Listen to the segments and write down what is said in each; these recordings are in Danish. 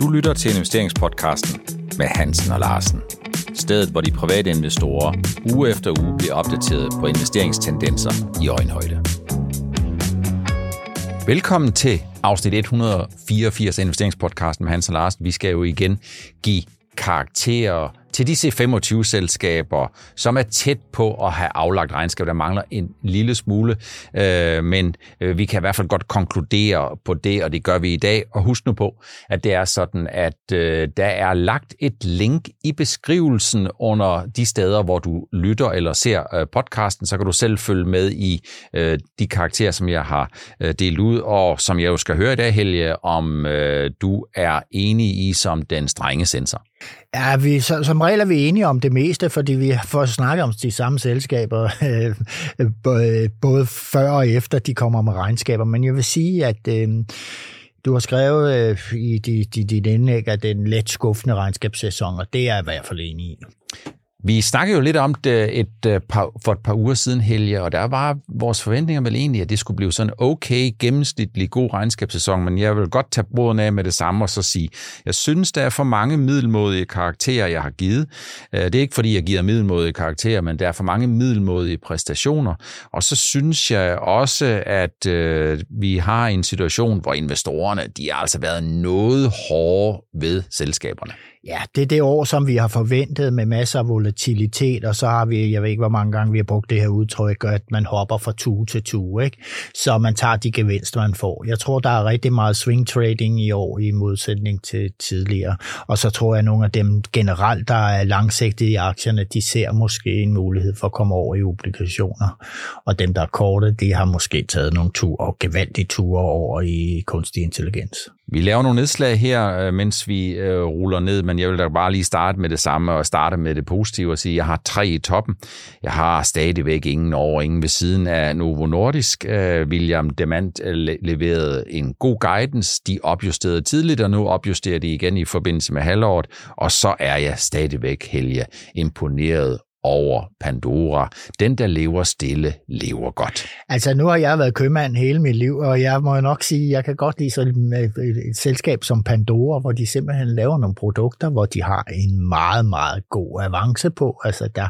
Du lytter til investeringspodcasten med Hansen og Larsen. Stedet, hvor de private investorer uge efter uge bliver opdateret på investeringstendenser i øjenhøjde. Velkommen til afsnit 184 af investeringspodcasten med Hansen og Larsen. Vi skal jo igen give karakterer til de C25-selskaber, som er tæt på at have aflagt regnskab. Der mangler en lille smule, øh, men øh, vi kan i hvert fald godt konkludere på det, og det gør vi i dag. Og husk nu på, at det er sådan, at øh, der er lagt et link i beskrivelsen under de steder, hvor du lytter eller ser øh, podcasten, så kan du selv følge med i øh, de karakterer, som jeg har øh, delt ud, og som jeg jo skal høre i dag, Helge, om øh, du er enig i som den strenge sensor. Ja, vi, så, som regel er vi enige om det meste, fordi vi får snakket om de samme selskaber, øh, både før og efter de kommer med regnskaber. Men jeg vil sige, at øh, du har skrevet øh, i dit, dit indlæg, at det er en let skuffende regnskabssæson, og det er jeg i hvert fald enig i. Vi snakkede jo lidt om det et øh, par, for et par uger siden, Helge, og der var vores forventninger vel egentlig, at det skulle blive sådan okay, gennemsnitlig god regnskabssæson, men jeg vil godt tage broden af med det samme og så sige, jeg synes, der er for mange middelmodige karakterer, jeg har givet. Øh, det er ikke, fordi jeg giver middelmodige karakterer, men der er for mange middelmodige præstationer. Og så synes jeg også, at øh, vi har en situation, hvor investorerne, de har altså været noget hårde ved selskaberne. Ja, det er det år, som vi har forventet med masser af volatilitet, og så har vi, jeg ved ikke, hvor mange gange vi har brugt det her udtryk, at man hopper fra tue til tue, ikke? så man tager de gevinster, man får. Jeg tror, der er rigtig meget swing trading i år i modsætning til tidligere, og så tror jeg, at nogle af dem generelt, der er langsigtede i aktierne, de ser måske en mulighed for at komme over i obligationer, og dem, der er korte, de har måske taget nogle ture, og gevaldige ture over i kunstig intelligens. Vi laver nogle nedslag her, øh, mens vi øh, ruller ned, men jeg vil da bare lige starte med det samme og starte med det positive og sige, at jeg har tre i toppen. Jeg har stadigvæk ingen over, ingen ved siden af Novo Nordisk. Øh, William Demant øh, leverede en god guidance. De opjusterede tidligt, og nu opjusterer de igen i forbindelse med halvåret. Og så er jeg stadigvæk, Helge, imponeret over Pandora. Den, der lever stille, lever godt. Altså, nu har jeg været købmand hele mit liv, og jeg må nok sige, at jeg kan godt lide sådan et et selskab som Pandora, hvor de simpelthen laver nogle produkter, hvor de har en meget, meget god avance på. Altså, der,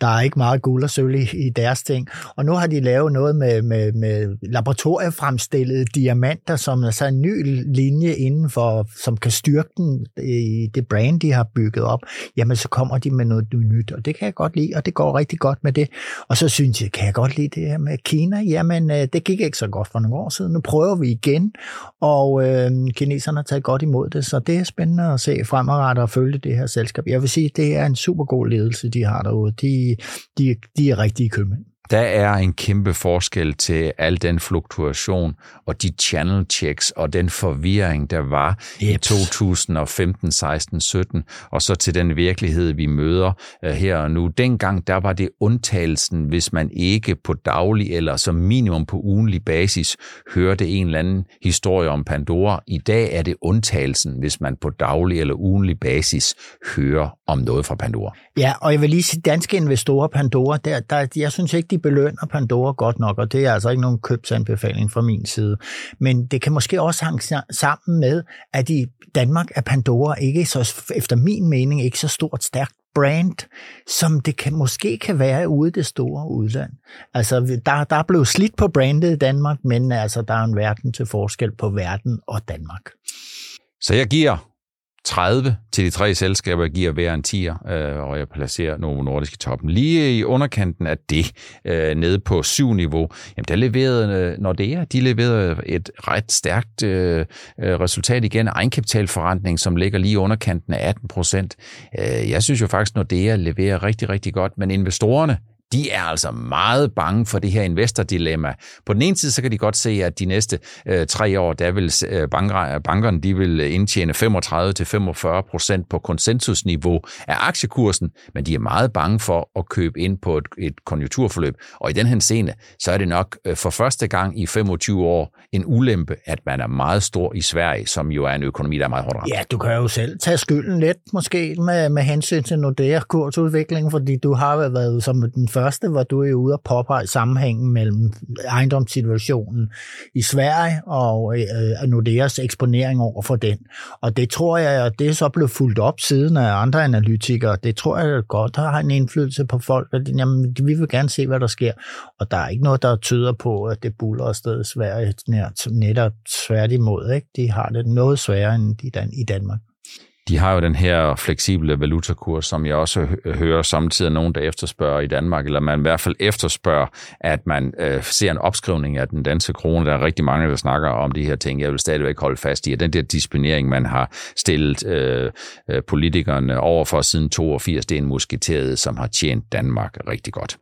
der er ikke meget guld og sølv i, i deres ting. Og nu har de lavet noget med, med, med laboratoriefremstillede diamanter, som er så en ny linje inden for, som kan styrke den i det brand, de har bygget op. Jamen, så kommer de med noget nyt, og det kan jeg godt lide, og det går rigtig godt med det. Og så synes jeg, kan jeg godt lide det her med Kina? Jamen, øh, det gik ikke så godt for nogle år siden. Nu prøver vi igen, og øh, kineserne har taget godt imod det, så det er spændende at se fremadrettet og følge det her selskab. Jeg vil sige, det er en super god ledelse, de har derude. De, de, de er rigtige købmænd der er en kæmpe forskel til al den fluktuation og de channel checks og den forvirring, der var yep. i 2015, 16, 17, og så til den virkelighed, vi møder uh, her og nu. Dengang, der var det undtagelsen, hvis man ikke på daglig eller som minimum på ugenlig basis hørte en eller anden historie om Pandora. I dag er det undtagelsen, hvis man på daglig eller ugenlig basis hører om noget fra Pandora. Ja, og jeg vil lige sige, danske investorer Pandora, der, der, jeg synes ikke, de belønner Pandora godt nok, og det er altså ikke nogen købsanbefaling fra min side. Men det kan måske også hænge sammen med, at i Danmark er Pandora ikke så, efter min mening, ikke så stort stærkt brand, som det kan, måske kan være ude i det store udland. Altså, der, der er blevet slidt på brandet i Danmark, men altså, der er en verden til forskel på verden og Danmark. Så jeg giver 30 til de tre selskaber giver hver en tier, øh, og jeg placerer Novo Nordisk i toppen. Lige i underkanten af det, øh, nede på syv niveau, jamen der leverede øh, Nordea, de leverede et ret stærkt øh, øh resultat igen. Egenkapitalforrentning, som ligger lige i underkanten af 18 procent. Øh, jeg synes jo faktisk, Nordea leverer rigtig, rigtig godt, men investorerne, de er altså meget bange for det her investordilemma. På den ene side, så kan de godt se, at de næste øh, tre år, der vil øh, banker, bankerne de vil indtjene 35-45 procent på konsensusniveau af aktiekursen, men de er meget bange for at købe ind på et, et konjunkturforløb. Og i den her scene, så er det nok øh, for første gang i 25 år en ulempe, at man er meget stor i Sverige, som jo er en økonomi, der er meget hårdt ramt. Ja, du kan jo selv tage skylden lidt, måske med, med hensyn til Nordea kursudviklingen, fordi du har været som den første første, var du jo ude og påpege sammenhængen mellem ejendomssituationen i Sverige og øh, Nordeas eksponering over for den. Og det tror jeg, at det er så blevet fuldt op siden af andre analytikere. Det tror jeg godt har en indflydelse på folk. At, jamen, vi vil gerne se, hvad der sker. Og der er ikke noget, der tyder på, at det buller afsted i Sverige netop tværtimod. Ikke? De har det noget sværere end i Danmark. De har jo den her fleksible valutakurs, som jeg også hører samtidig nogen, der efterspørger i Danmark, eller man i hvert fald efterspørger, at man øh, ser en opskrivning af den danske krone. Der er rigtig mange, der snakker om de her ting. Jeg vil stadigvæk holde fast i, at den der disciplinering, man har stillet øh, øh politikerne over for siden 82, det er en musketeret, som har tjent Danmark rigtig godt.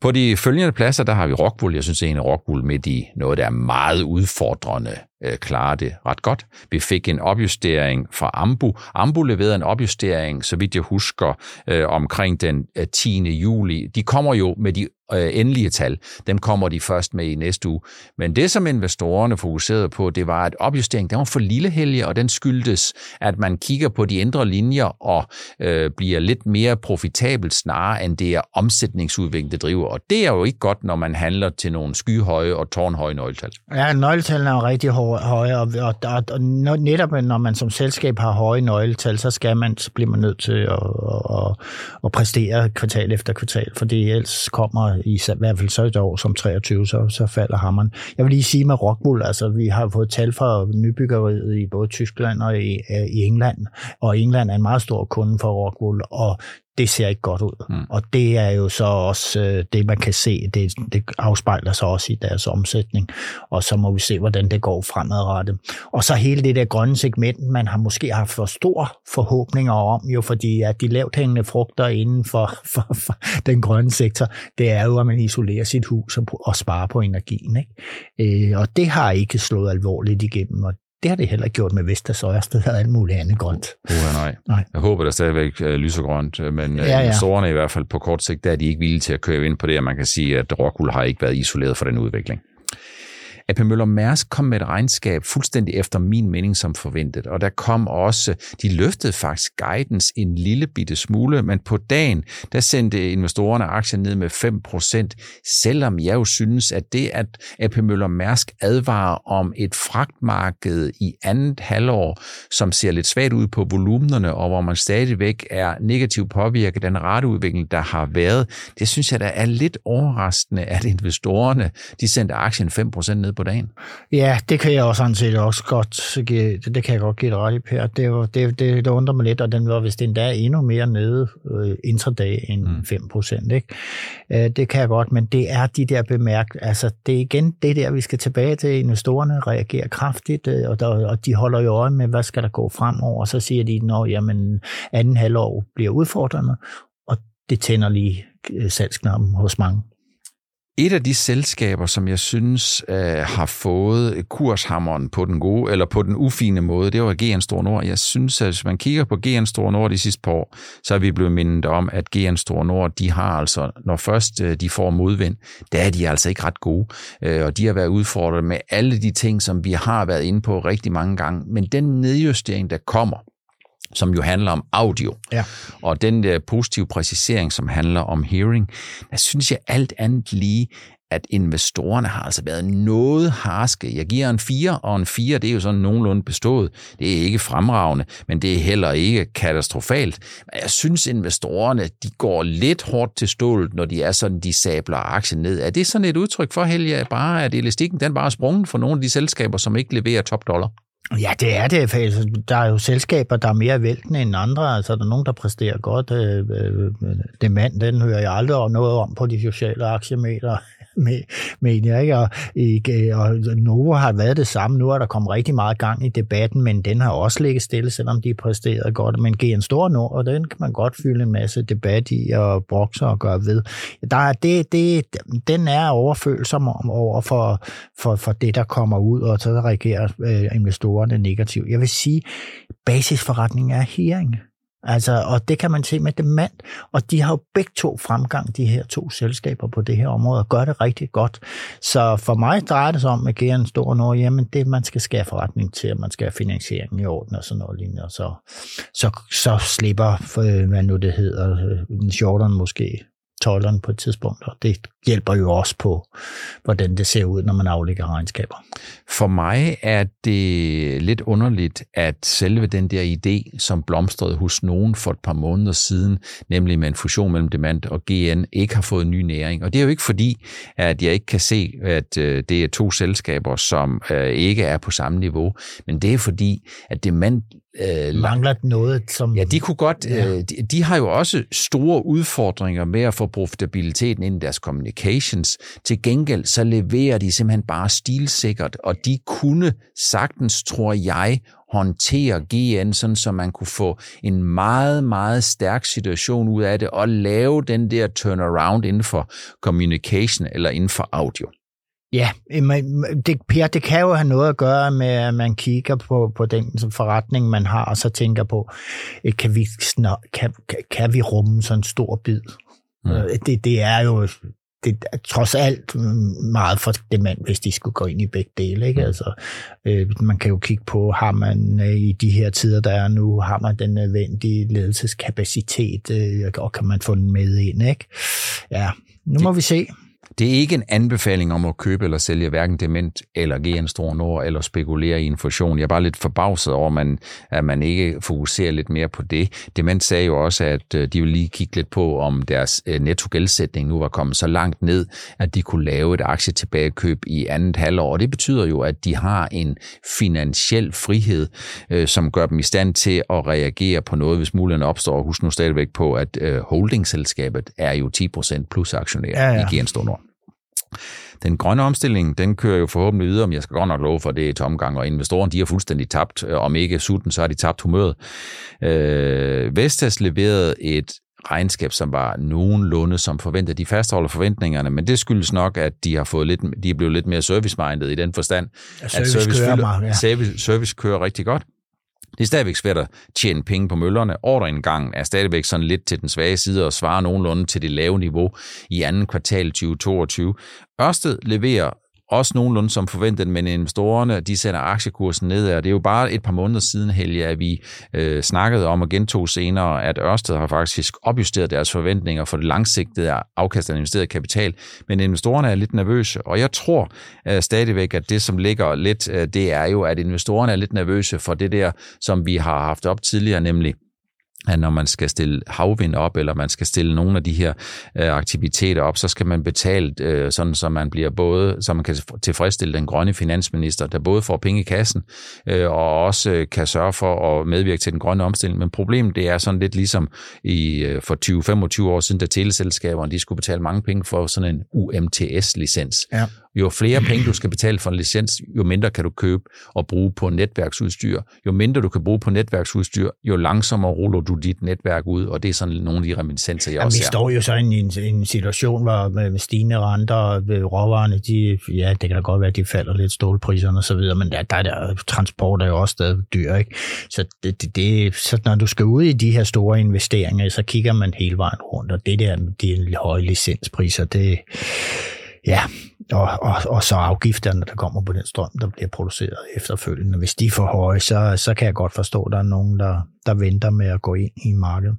På de følgende pladser, der har vi Rockwool. Jeg synes egentlig, Rockwool midt i noget, der er meget udfordrende, øh, klare det ret godt. Vi fik en opjustering fra Ambu. Ambu leverede en opjustering, så vidt jeg husker, øh, omkring den øh, 10. juli. De kommer jo med de øh, endelige tal. Dem kommer de først med i næste uge. Men det, som investorerne fokuserede på, det var, at opjusteringen den var for lille helge, og den skyldtes, at man kigger på de indre linjer og øh, bliver lidt mere profitabel snarere, end det er omsætningsudvikling, det driver. Og det er jo ikke godt, når man handler til nogle skyhøje og tårnhøje nøgletal. Ja, nøgletallene er jo rigtig høje, og, og, og, og netop når man som selskab har høje nøgletal, så skal man, så bliver man nødt til at, at, at, at præstere kvartal efter kvartal, for det ellers kommer i, i hvert fald så et år som 23, så, så falder hammeren. Jeg vil lige sige med Rockwool, altså vi har fået tal fra nybyggeriet i både Tyskland og i, i England, og England er en meget stor kunde for Rockwool, og det ser ikke godt ud. Mm. Og det er jo så også øh, det, man kan se, det, det afspejler sig også i deres omsætning. Og så må vi se, hvordan det går fremadrettet. Og så hele det der grønne segment, man har måske haft for store forhåbninger om, jo fordi at de lavt hængende frugter inden for, for, for den grønne sektor, det er jo, at man isolerer sit hus og, og sparer på energien. Ikke? Øh, og det har ikke slået alvorligt igennem, og det har det heller gjort med Vestas og Ørsted og alt muligt andet grønt. Uh, nej. nej. Jeg håber, der stadigvæk er lysegrønt, men ja, ja. sårene i hvert fald på kort sigt, der er de ikke villige til at køre ind på det, og man kan sige, at Rockwool har ikke været isoleret for den udvikling. AP Møller Mærsk kom med et regnskab fuldstændig efter min mening som forventet, og der kom også, de løftede faktisk guidance en lille bitte smule, men på dagen, der sendte investorerne aktien ned med 5%, selvom jeg jo synes, at det, at AP Møller Mærsk advarer om et fragtmarked i andet halvår, som ser lidt svagt ud på volumenerne, og hvor man stadigvæk er negativt påvirket den rateudvikling, der har været, det synes jeg, der er lidt overraskende, at investorerne, de sendte aktien 5% ned på dagen. Ja, det kan jeg også sådan set også godt give, det kan jeg godt give dig ret i, Per. Det, var, det, det, det undrer mig lidt, og den var vist endda endnu mere nede øh, intradag end mm. 5 procent. Ikke? Øh, det kan jeg godt, men det er de der bemærk, altså det er igen det der, vi skal tilbage til. Investorerne reagerer kraftigt, øh, og, der, og de holder jo øje med, hvad skal der gå fremover, og så siger de, at jamen, anden halvår bliver udfordrende, og det tænder lige øh, salgsknappen hos mange. Et af de selskaber, som jeg synes øh, har fået kurshammeren på den gode, eller på den ufine måde, det var GN Store Nord. Jeg synes, at hvis man kigger på GN Store Nord de sidste par år, så er vi blevet mindet om, at GN Store Nord, de har altså, når først øh, de får modvind, der er de altså ikke ret gode. Øh, og de har været udfordret med alle de ting, som vi har været inde på rigtig mange gange. Men den nedjustering, der kommer, som jo handler om audio. Ja. Og den der positive præcisering, som handler om hearing, der synes jeg alt andet lige, at investorerne har altså været noget harske. Jeg giver en 4, og en 4, det er jo sådan nogenlunde bestået. Det er ikke fremragende, men det er heller ikke katastrofalt. Men jeg synes, investorerne, de går lidt hårdt til stålet, når de er sådan, de sabler aktien ned. Er det sådan et udtryk for, Helge, bare at elastikken den bare er sprunget for nogle af de selskaber, som ikke leverer top dollar? Ja, det er det. Altså, der er jo selskaber, der er mere væltende end andre. Altså, der er nogen, der præsterer godt. Øh, øh, øh det mand, den hører jeg aldrig noget om på de sociale aktiemeter med, mener ikke? Og, ikke, og Novo har været det samme. Nu er der kommet rigtig meget gang i debatten, men den har også ligget stille, selvom de præsteret godt. Men en Stor Nord, og den kan man godt fylde en masse debat i og brokse og gøre ved. Der er det, det, den er overfølsom over for, for, for det, der kommer ud, og så reagerer øh, investorerne negativt. Jeg vil sige, basisforretningen er hearing. Altså, og det kan man se med demand, og de har jo begge to fremgang, de her to selskaber på det her område, og gør det rigtig godt. Så for mig drejer det sig om, at GN står noget, jamen det man skal skære forretning til, at man skal have finansieringen i orden og sådan noget lignende, og så, så, så slipper, for, hvad nu det hedder, øh, en shorteren måske tolleren på et tidspunkt, og det hjælper jo også på, hvordan det ser ud, når man aflægger regnskaber. For mig er det lidt underligt, at selve den der idé, som blomstrede hos nogen for et par måneder siden, nemlig med en fusion mellem Demand og GN, ikke har fået ny næring. Og det er jo ikke fordi, at jeg ikke kan se, at øh, det er to selskaber, som øh, ikke er på samme niveau, men det er fordi, at Demand øh, mangler noget, som... Ja, de kunne godt... Ja. Øh, de, de har jo også store udfordringer med at få profitabiliteten ind i deres communications. Til gengæld så leverer de simpelthen bare stilsikkert, og de kunne sagtens, tror jeg, håndtere GN, sådan så man kunne få en meget, meget stærk situation ud af det, og lave den der turnaround inden for communication eller inden for audio. Ja, det, Per, det kan jo have noget at gøre med, at man kigger på, på den forretning, man har, og så tænker på, eh, kan vi, kan, kan vi rumme sådan en stor bid? Mm. Øh, det, det er jo det er trods alt meget for demand, hvis de skulle gå ind i begge dele. Ikke? Mm. Altså, øh, man kan jo kigge på, har man øh, i de her tider, der er nu, har man den nødvendige ledelseskapacitet, øh, og kan man få den med ind. Ikke? Ja, nu må det, vi se. Det er ikke en anbefaling om at købe eller sælge hverken Dement eller GN Stor Nord eller spekulere i en fusion. Jeg er bare lidt forbavset over, at man, at man ikke fokuserer lidt mere på det. Dement sagde jo også, at øh, de ville lige kigge lidt på, om deres øh, netto-gældsætning nu var kommet så langt ned, at de kunne lave et aktietilbagekøb i andet halvår. Og det betyder jo, at de har en finansiel frihed, øh, som gør dem i stand til at reagere på noget, hvis muligheden opstår. Husk nu stadigvæk på, at holdingselskabet er jo 10% plus aktionær ja, ja. i GN Stor Nord. Den grønne omstilling, den kører jo forhåbentlig videre, men jeg skal godt nok love for, det er tomgang, og investorerne, de har fuldstændig tabt. Om ikke sutten, så har de tabt humøret. Øh, Vestas leverede et regnskab, som var nogenlunde som forventet. De fastholder forventningerne, men det skyldes nok, at de har fået lidt, de er blevet lidt mere service-minded i den forstand, ja, service at service, kører, fylder, ja. service, service kører rigtig godt. Det er stadigvæk svært at tjene penge på møllerne. Ordreindgangen er stadigvæk sådan lidt til den svage side og svarer nogenlunde til det lave niveau i anden kvartal 2022. Ørsted leverer også nogenlunde som forventet, men investorerne, de sender aktiekursen ned, og det er jo bare et par måneder siden, Helge, at vi øh, snakkede om og gentog senere, at Ørsted har faktisk opjusteret deres forventninger for det langsigtede afkast af investeret kapital, men investorerne er lidt nervøse, og jeg tror øh, stadigvæk, at det, som ligger lidt, øh, det er jo, at investorerne er lidt nervøse for det der, som vi har haft op tidligere, nemlig at når man skal stille havvind op, eller man skal stille nogle af de her øh, aktiviteter op, så skal man betale øh, sådan, så man bliver både, så man kan tilfredsstille den grønne finansminister, der både får penge i kassen, øh, og også øh, kan sørge for at medvirke til den grønne omstilling. Men problemet det er sådan lidt ligesom i, øh, for 20-25 år siden, da teleselskaberne de skulle betale mange penge for sådan en UMTS-licens. Ja. Jo flere penge du skal betale for en licens, jo mindre kan du købe og bruge på netværksudstyr. Jo mindre du kan bruge på netværksudstyr, jo langsommere ruller du dit netværk ud, og det er sådan nogle af de reminiscenser, jeg Jamen, også Vi står jo så i en, en situation, hvor med stigende renter, råvarerne, de, ja, det kan da godt være, at de falder lidt, stålpriserne og så videre, men der, der, der transport er jo også stadig dyr, ikke? Så, det, det, det, så når du skal ud i de her store investeringer, så kigger man hele vejen rundt, og det der, de høje licenspriser, det, ja, og, og, og så afgifterne, der kommer på den strøm, der bliver produceret efterfølgende. Hvis de er for høje, så, så kan jeg godt forstå, at der er nogen, der, der venter med at gå ind i markedet.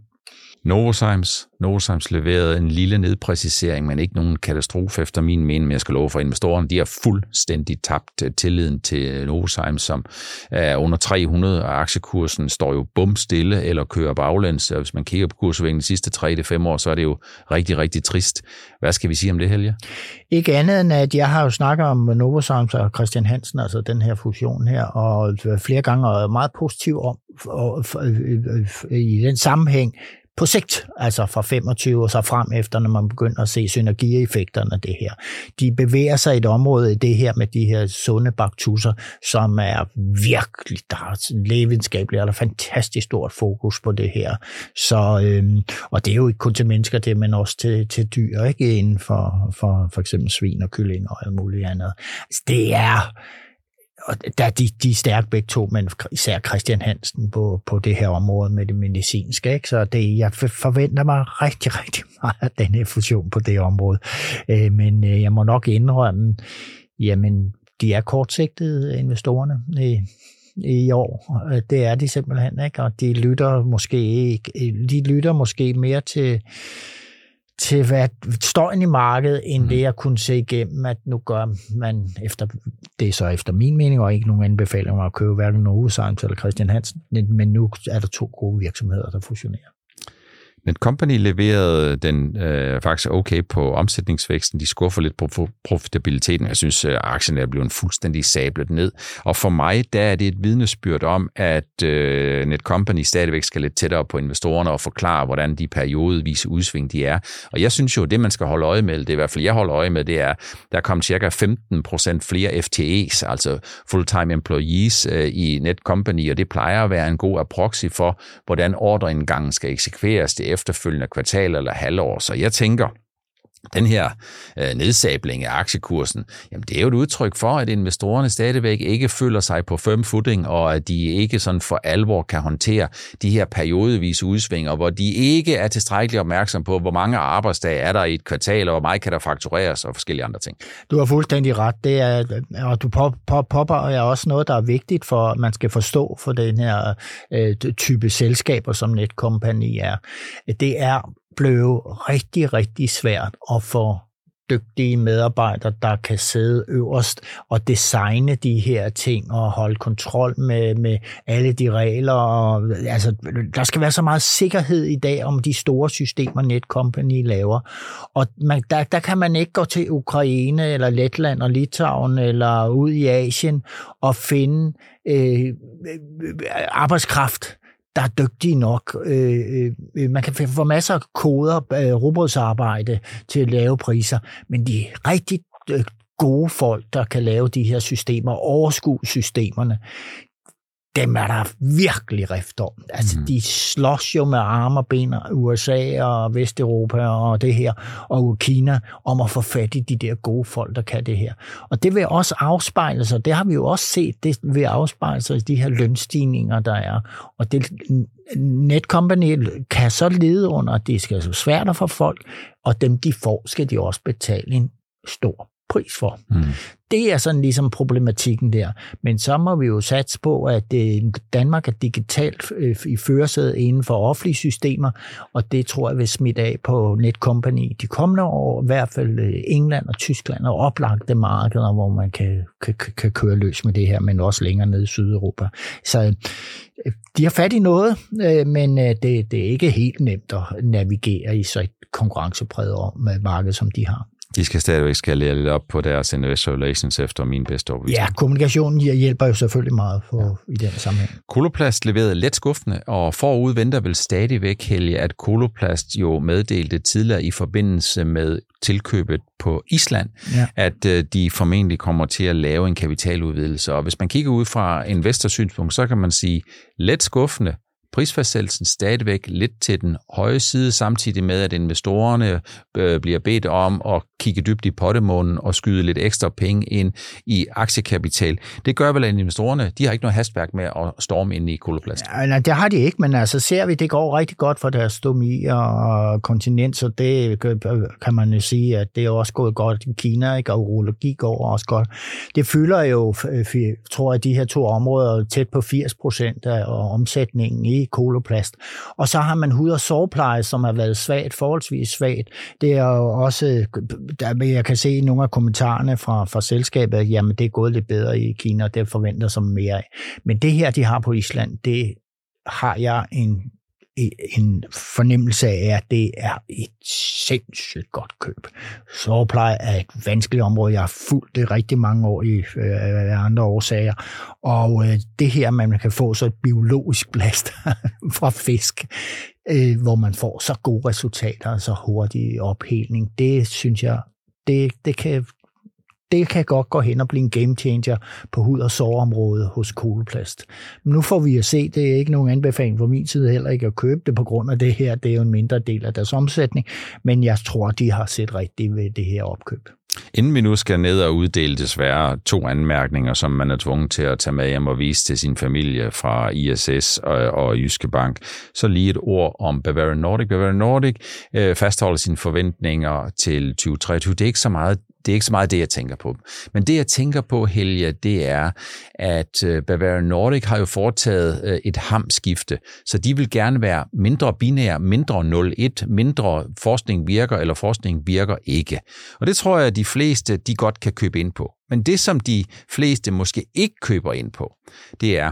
Novozymes, Novozymes leverede en lille nedpræcisering, men ikke nogen katastrofe efter min mening, men jeg skal love for investorerne, de har fuldstændig tabt øh, tilliden til Novozymes, som er under 300, og aktiekursen står jo bum stille eller kører baglæns, og hvis man kigger på kursvægningen de sidste 3-5 år, så er det jo rigtig, rigtig trist. Hvad skal vi sige om det, Helge? Ikke andet end, at jeg har jo snakket om Novozymes og Christian Hansen, altså den her fusion her, og flere gange og meget positiv om, og, i den sammenhæng, på sigt, altså fra 25 og så frem efter, når man begynder at se synergieffekterne af det her. De bevæger sig i et område i det her med de her sunde baktusser, som er virkelig, der er levenskabeligt, eller fantastisk stort fokus på det her. Så, øhm, og det er jo ikke kun til mennesker, det men også til, til dyr, ikke inden for, for for eksempel svin og kylling og alt muligt andet. Altså, det er og der, de, de er stærke begge to, men især Christian Hansen på, på det her område med det medicinske. Ikke? Så det, jeg forventer mig rigtig, rigtig meget af den her fusion på det område. Øh, men øh, jeg må nok indrømme, jamen, de er kortsigtede investorerne i, i år. Øh, det er de simpelthen, ikke? Og de lytter måske ikke, øh, de lytter måske mere til til hvad støjen i markedet, end mm. det at kunne se igennem, at nu gør man efter, det er så efter min mening, og ikke nogen anbefaling om at købe hverken Novozymes eller Christian Hansen, men nu er der to gode virksomheder, der fusionerer. Netcompany leverede den øh, faktisk okay på omsætningsvæksten. De skuffer lidt på profitabiliteten. Jeg synes, at øh, aktien er blevet fuldstændig sablet ned. Og for mig, der er det et vidnesbyrd om, at øh, Netcompany stadigvæk skal lidt tættere på investorerne og forklare, hvordan de periodevise udsving de er. Og jeg synes jo, det man skal holde øje med, det er i hvert fald jeg holder øje med, det er, der kom cirka 15 procent flere FTE's, altså full-time employees øh, i Netcompany, og det plejer at være en god proxy for, hvordan ordreindgangen skal eksekveres. Det efterfølgende kvartal eller halvår. Så jeg tænker, den her øh, nedsabling af aktiekursen, jamen det er jo et udtryk for, at investorerne stadigvæk ikke føler sig på firm footing, og at de ikke sådan for alvor kan håndtere de her periodevise udsvinger, hvor de ikke er tilstrækkeligt opmærksom på, hvor mange arbejdsdage er der i et kvartal, og hvor meget kan der faktureres, og forskellige andre ting. Du har fuldstændig ret. Det er, og du popper er også noget, der er vigtigt for, at man skal forstå for den her øh, type selskaber, som Netcompany er. Det er blev rigtig, rigtig svært at få dygtige medarbejdere, der kan sidde øverst og designe de her ting og holde kontrol med, med alle de regler. Og, altså, der skal være så meget sikkerhed i dag om de store systemer, Netcompany laver. Og man, der, der kan man ikke gå til Ukraine eller Letland og Litauen eller ud i Asien og finde øh, øh arbejdskraft, der er dygtige nok. Øh, øh, man kan få masser af koder, øh, robotsarbejde til at lave priser, men de rigtig øh, gode folk, der kan lave de her systemer, overskue systemerne, dem er der virkelig rift om. Altså, mm. de slås jo med arme og ben, USA og Vesteuropa og det her, og Kina, om at få fat i de der gode folk, der kan det her. Og det vil også afspejle sig, det har vi jo også set, det vil afspejle sig i de her lønstigninger, der er. Og det, Netcompany kan så lede under, at det skal så svært at få folk, og dem de får, skal de også betale en stor pris for. Mm. Det er sådan ligesom problematikken der. Men så må vi jo satse på, at øh, Danmark er digitalt øh, i førersædet inden for offentlige systemer, og det tror jeg vil smitte af på Netcompany de kommende år. I hvert fald øh, England og Tyskland er oplagte markeder, hvor man kan, kan, kan køre løs med det her, men også længere ned i Sydeuropa. Så de har fat i noget, men det, det er ikke helt nemt at navigere i så et konkurrencepræget marked, som de har. De skal stadigvæk skalere lidt op på deres investor relations efter min bedste overbevisning. Ja, kommunikationen hjælper jo selvfølgelig meget for, ja. i den sammenhæng. Koloplast leverede let skuffende, og forud venter vel stadigvæk, Helge, at Koloplast jo meddelte tidligere i forbindelse med tilkøbet på Island, ja. at øh, de formentlig kommer til at lave en kapitaludvidelse. Og hvis man kigger ud fra investorsynspunkt, så kan man sige let skuffende, prisfastsættelsen stadigvæk lidt til den høje side, samtidig med, at investorerne øh, bliver bedt om at kigge dybt i pottemånen og skyde lidt ekstra penge ind i aktiekapital. Det gør vel, at investorerne de har ikke noget hastværk med at storme ind i koloplast. Ja, nej, det har de ikke, men altså ser vi, det går rigtig godt for deres stomi og kontinent, så det kan man jo sige, at det er også gået godt i Kina, ikke? og urologi går også godt. Det fylder jo, øh, tror jeg, de her to områder tæt på 80 procent af omsætningen i koloplast. Og så har man hud- og sårpleje, som har været svagt, forholdsvis svagt. Det er jo også, der, jeg kan se i nogle af kommentarerne fra, fra selskabet, at jamen, det er gået lidt bedre i Kina, og det forventer som mere af. Men det her, de har på Island, det har jeg en en fornemmelse af, at det er et sindssygt godt køb. Sårpleje er et vanskeligt område. Jeg har fulgt det rigtig mange år i øh, andre årsager. Og øh, det her, man kan få så et biologisk blast fra fisk, øh, hvor man får så gode resultater, og så hurtig ophelning, det synes jeg, det, det, kan, det kan godt gå hen og blive en game changer på hud- og sårområdet hos koloplast. Men nu får vi at se, det er ikke nogen anbefaling fra min side heller ikke at købe det på grund af det her. Det er jo en mindre del af deres omsætning, men jeg tror, de har set rigtigt ved det her opkøb. Inden vi nu skal ned og uddele desværre to anmærkninger, som man er tvunget til at tage med hjem og vise til sin familie fra ISS og, og Jyske Bank, så lige et ord om Bavarian Nordic. Bavarian Nordic øh, fastholder sine forventninger til 2023. Det er ikke så meget det er ikke så meget det, jeg tænker på. Men det, jeg tænker på, Helge, det er, at øh, Bavaria Nordic har jo foretaget øh, et hamskifte, så de vil gerne være mindre binær, mindre 0-1, mindre forskning virker, eller forskning virker ikke. Og det tror jeg, at de fleste, de godt kan købe ind på. Men det, som de fleste måske ikke køber ind på, det er,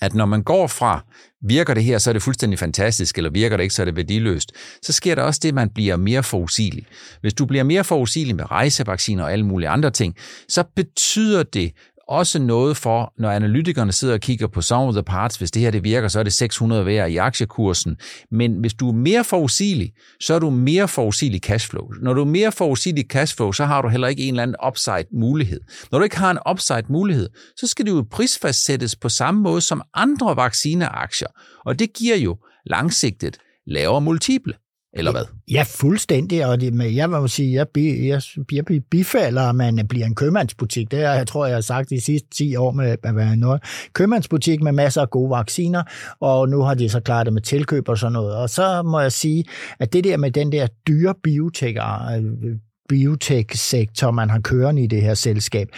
at når man går fra, virker det her, så er det fuldstændig fantastisk, eller virker det ikke, så er det værdiløst, så sker der også det, at man bliver mere forudsigelig. Hvis du bliver mere forudsigelig med rejsevacciner og alle mulige andre ting, så betyder det også noget for, når analytikerne sidder og kigger på some of the parts, hvis det her det virker, så er det 600 værd i aktiekursen. Men hvis du er mere forudsigelig, så er du mere forudsigelig cashflow. Når du er mere forudsigelig cashflow, så har du heller ikke en eller anden upside mulighed. Når du ikke har en upside mulighed, så skal du jo prisfastsættes på samme måde som andre vaccineaktier. Og det giver jo langsigtet lavere multiple. Eller hvad? Ja, fuldstændig. Og det, med, jeg må sige, jeg, jeg, jeg bifalder, at man bliver en købmandsbutik. Det er, jeg tror, jeg har sagt de sidste 10 år med at være noget. Købmandsbutik med masser af gode vacciner, og nu har de så klaret det med tilkøb og sådan noget. Og så må jeg sige, at det der med den der dyre biotek biotech-sektor, man har kørende i det her selskab,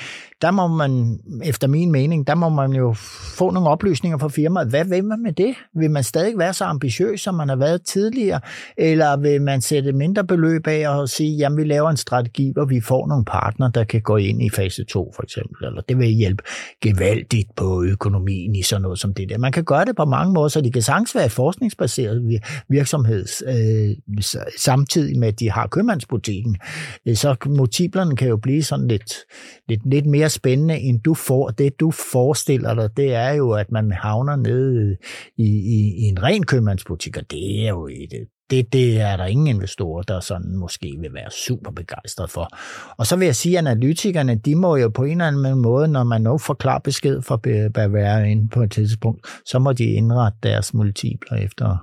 der må man, efter min mening, der må man jo få nogle oplysninger fra firmaet. Hvad vil man med det? Vil man stadig være så ambitiøs, som man har været tidligere? Eller vil man sætte mindre beløb af og sige, jamen vi laver en strategi, hvor vi får nogle partner, der kan gå ind i fase 2 for eksempel, eller det vil hjælpe gevaldigt på økonomien i sådan noget som det der. Man kan gøre det på mange måder, så de kan sagtens være forskningsbaseret virksomhed, øh, samtidig med, at de har købmandsbutikken. Øh, så multiplerne kan jo blive sådan lidt, lidt, lidt mere spændende, end du får. Det, du forestiller dig, det er jo, at man havner nede i, i, i en ren købmandsbutik, og det er jo et, det, det er der ingen investorer, der sådan måske vil være super begejstret for. Og så vil jeg sige, at analytikerne, de må jo på en eller anden måde, når man nu får klar besked fra Bavaria inde på et tidspunkt, så må de indrette deres multipler efter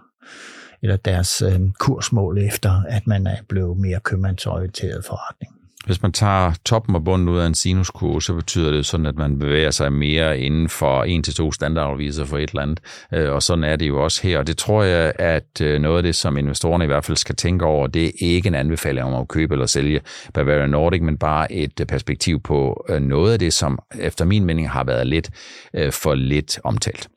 eller deres øh, kursmål efter, at man er blevet mere købmandsorienteret forretning. Hvis man tager toppen og bunden ud af en sinuskurve, så betyder det sådan, at man bevæger sig mere inden for en til to standardafviser for et eller andet. Øh, og sådan er det jo også her. Og det tror jeg, at øh, noget af det, som investorerne i hvert fald skal tænke over, det er ikke en anbefaling om at købe eller sælge Bavaria Nordic, men bare et øh, perspektiv på noget af det, som efter min mening har været lidt for lidt omtalt.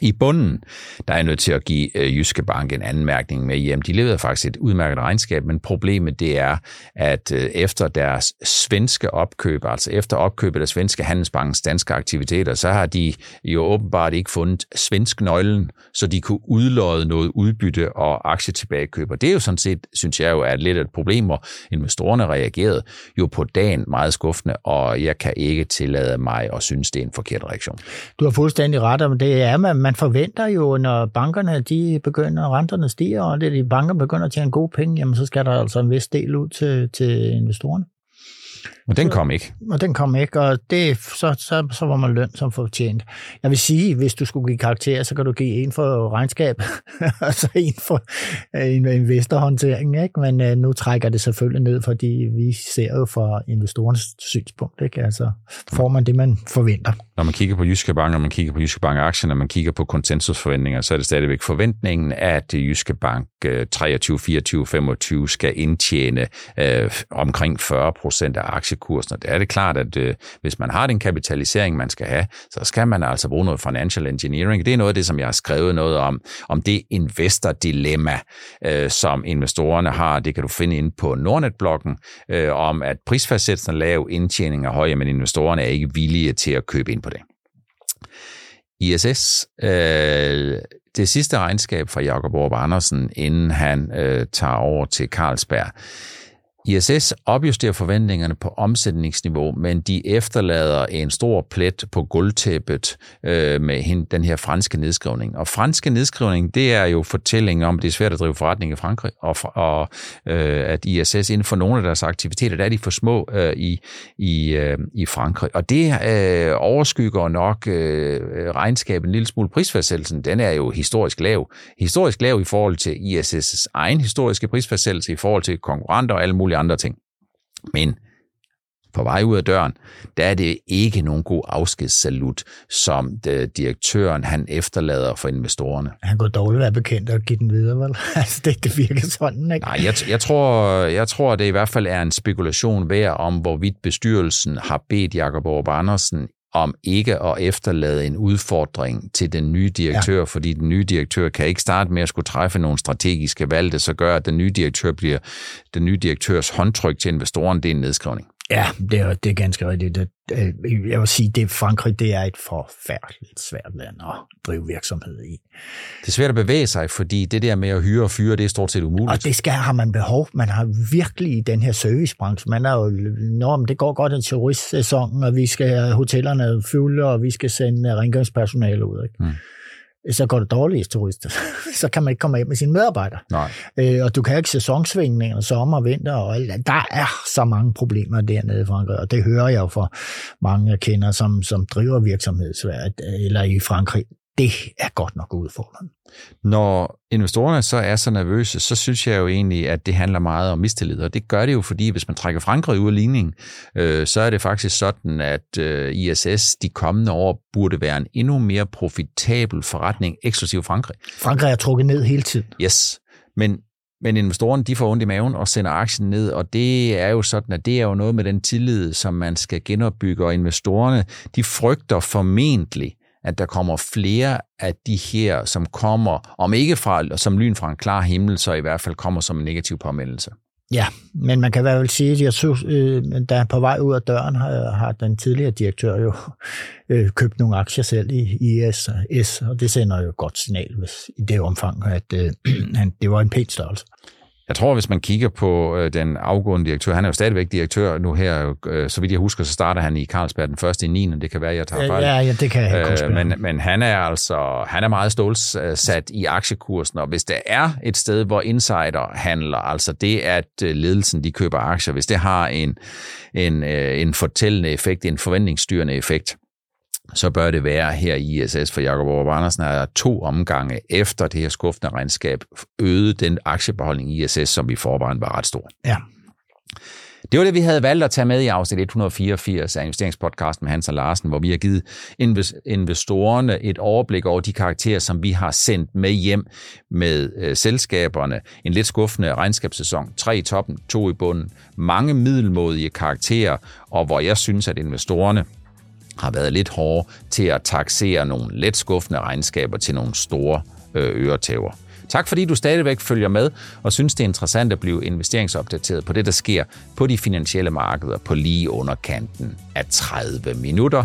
I bunden, der er jeg nødt til at give øh, Jyske Bank en anmærkning med hjem. De leverede faktisk et udmærket regnskab, men problemet det er, at øh, efter deres svenske opkøb, altså efter opkøbet af Svenske Handelsbankens danske aktiviteter, så har de jo åbenbart ikke fundet svensk nøglen, så de kunne udlåde noget udbytte og aktietilbagekøb. Og det er jo sådan set, synes jeg jo, er lidt et problem, hvor investorerne reagerede jo på dagen meget skuffende, og jeg kan ikke tillade mig at synes, det er en forkert reaktion. Du har fuldstændig ret om det. Er man man forventer jo, når bankerne de begynder, renterne stiger, og det, de banker begynder at tjene gode penge, jamen så skal der altså en vis del ud til, til investorerne. Men den kom ikke. Og den kom ikke, og det, så, så, så var man løn som fortjent. Jeg vil sige, hvis du skulle give karakter, så kan du give en for regnskab, og så en for øh, en investorhåndtering. Ikke? Men uh, nu trækker det selvfølgelig ned, fordi vi ser jo fra investorens synspunkt. Ikke? Altså, får man det, man forventer. Når man kigger på Jyske Bank, når man kigger på Jyske Bank-aktien, når man kigger på konsensusforventninger, så er det stadigvæk forventningen, at Jyske Bank 23, 24, 25 skal indtjene øh, omkring 40 procent af aktiekursen. Og det er det klart, at øh, hvis man har den kapitalisering, man skal have, så skal man altså bruge noget financial engineering. Det er noget af det, som jeg har skrevet noget om, om det investor-dilemma, øh, som investorerne har. Det kan du finde inde på Nordnet-bloggen, øh, om at prisfastsættelsen er lav, indtjening er høj, men investorerne er ikke villige til at købe ind på det. ISS, øh, det sidste regnskab fra Jakob Orb Andersen, inden han øh, tager over til Carlsberg, ISS opjusterer forventningerne på omsætningsniveau, men de efterlader en stor plet på guldtæppet øh, med den her franske nedskrivning. Og franske nedskrivning, det er jo fortællingen om, at det er svært at drive forretning i Frankrig, og, og øh, at ISS inden for nogle af deres aktiviteter, der er de for små øh, i, i, øh, i Frankrig. Og det øh, overskygger nok øh, regnskabet en lille smule. Prisfastsættelsen, den er jo historisk lav. Historisk lav i forhold til ISS' egen historiske prisfastsættelse, i forhold til konkurrenter og alle mulige andre ting. Men på vej ud af døren, der er det ikke nogen god afskedssalut, som det, direktøren han efterlader for investorerne. Han kunne dårligt være bekendt og give den videre, vel? Altså, det, det virker sådan, ikke? Nej, jeg, jeg, tror, jeg tror, det i hvert fald er en spekulation værd om, hvorvidt bestyrelsen har bedt Jakob Aarup Andersen om ikke at efterlade en udfordring til den nye direktør, ja. fordi den nye direktør kan ikke starte med at skulle træffe nogle strategiske valg, det så gør, at den nye direktør bliver den nye direktørs håndtryk til investoren, det er en nedskrivning. Ja, det er, det er ganske rigtigt. Det, jeg vil sige, at Frankrig det er et forfærdeligt svært land at drive virksomhed i. Det er svært at bevæge sig, fordi det der med at hyre og fyre, det er stort set umuligt. Og det skal har man behov. Man har virkelig i den her servicebranche, man er jo, når det går godt en turistsæson, og vi skal have hotellerne fylde, og vi skal sende rengøringspersonale ud. Ikke? Hmm så går det dårligt i turister. så kan man ikke komme af med sine medarbejdere. Nej. Øh, og du kan ikke sæsonsvingninger, sommer og vinter, og alt. der er så mange problemer dernede i Frankrig, og det hører jeg jo fra mange jeg kender, som, som driver virksomhed eller i Frankrig det er godt nok udfordrende. Når investorerne så er så nervøse, så synes jeg jo egentlig, at det handler meget om mistillid. Og det gør det jo, fordi hvis man trækker Frankrig ud af ligningen, øh, så er det faktisk sådan, at øh, ISS de kommende år burde være en endnu mere profitabel forretning, eksklusiv Frankrig. Frankrig er trukket ned hele tiden. Yes, men men investorerne, de får ondt i maven og sender aktien ned, og det er jo sådan, at det er jo noget med den tillid, som man skal genopbygge, og investorerne, de frygter formentlig, at der kommer flere af de her, som kommer, om ikke fra, som lyn fra en klar himmel, så i hvert fald kommer som en negativ påmeldelse. Ja, men man kan i hvert fald sige, at jeg synes, øh, da på vej ud af døren har, har den tidligere direktør jo øh, købt nogle aktier selv i ISS, og det sender jo et godt signal hvis, i det omfang, at øh, det var en pæn størrelse. Jeg tror, hvis man kigger på øh, den afgående direktør, han er jo stadigvæk direktør nu her, øh, så vidt jeg husker, så starter han i Carlsberg den første i 9. Det kan være, jeg tager fejl. Ja, ja, det kan jeg øh, men, men han er altså han er meget stålsat i aktiekursen, og hvis der er et sted, hvor insider handler, altså det, at øh, ledelsen de køber aktier, hvis det har en, en, en fortællende effekt, en forventningsstyrende effekt, så bør det være her i ISS, for Jacob Aarup Andersen er to omgange efter det her skuffende regnskab øget den aktiebeholdning i ISS, som i forvejen var ret stor. Ja. Det var det, vi havde valgt at tage med i afsnit 184 af investeringspodcasten med Hans og Larsen, hvor vi har givet investorerne et overblik over de karakterer, som vi har sendt med hjem med øh, selskaberne. En lidt skuffende regnskabssæson. Tre i toppen, to i bunden. Mange middelmodige karakterer, og hvor jeg synes, at investorerne har været lidt hårde til at taxere nogle let skuffende regnskaber til nogle store øh, øretæver. Tak fordi du stadigvæk følger med og synes, det er interessant at blive investeringsopdateret på det, der sker på de finansielle markeder på lige under kanten af 30 minutter.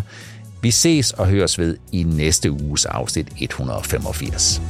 Vi ses og høres ved i næste uges afsnit 185.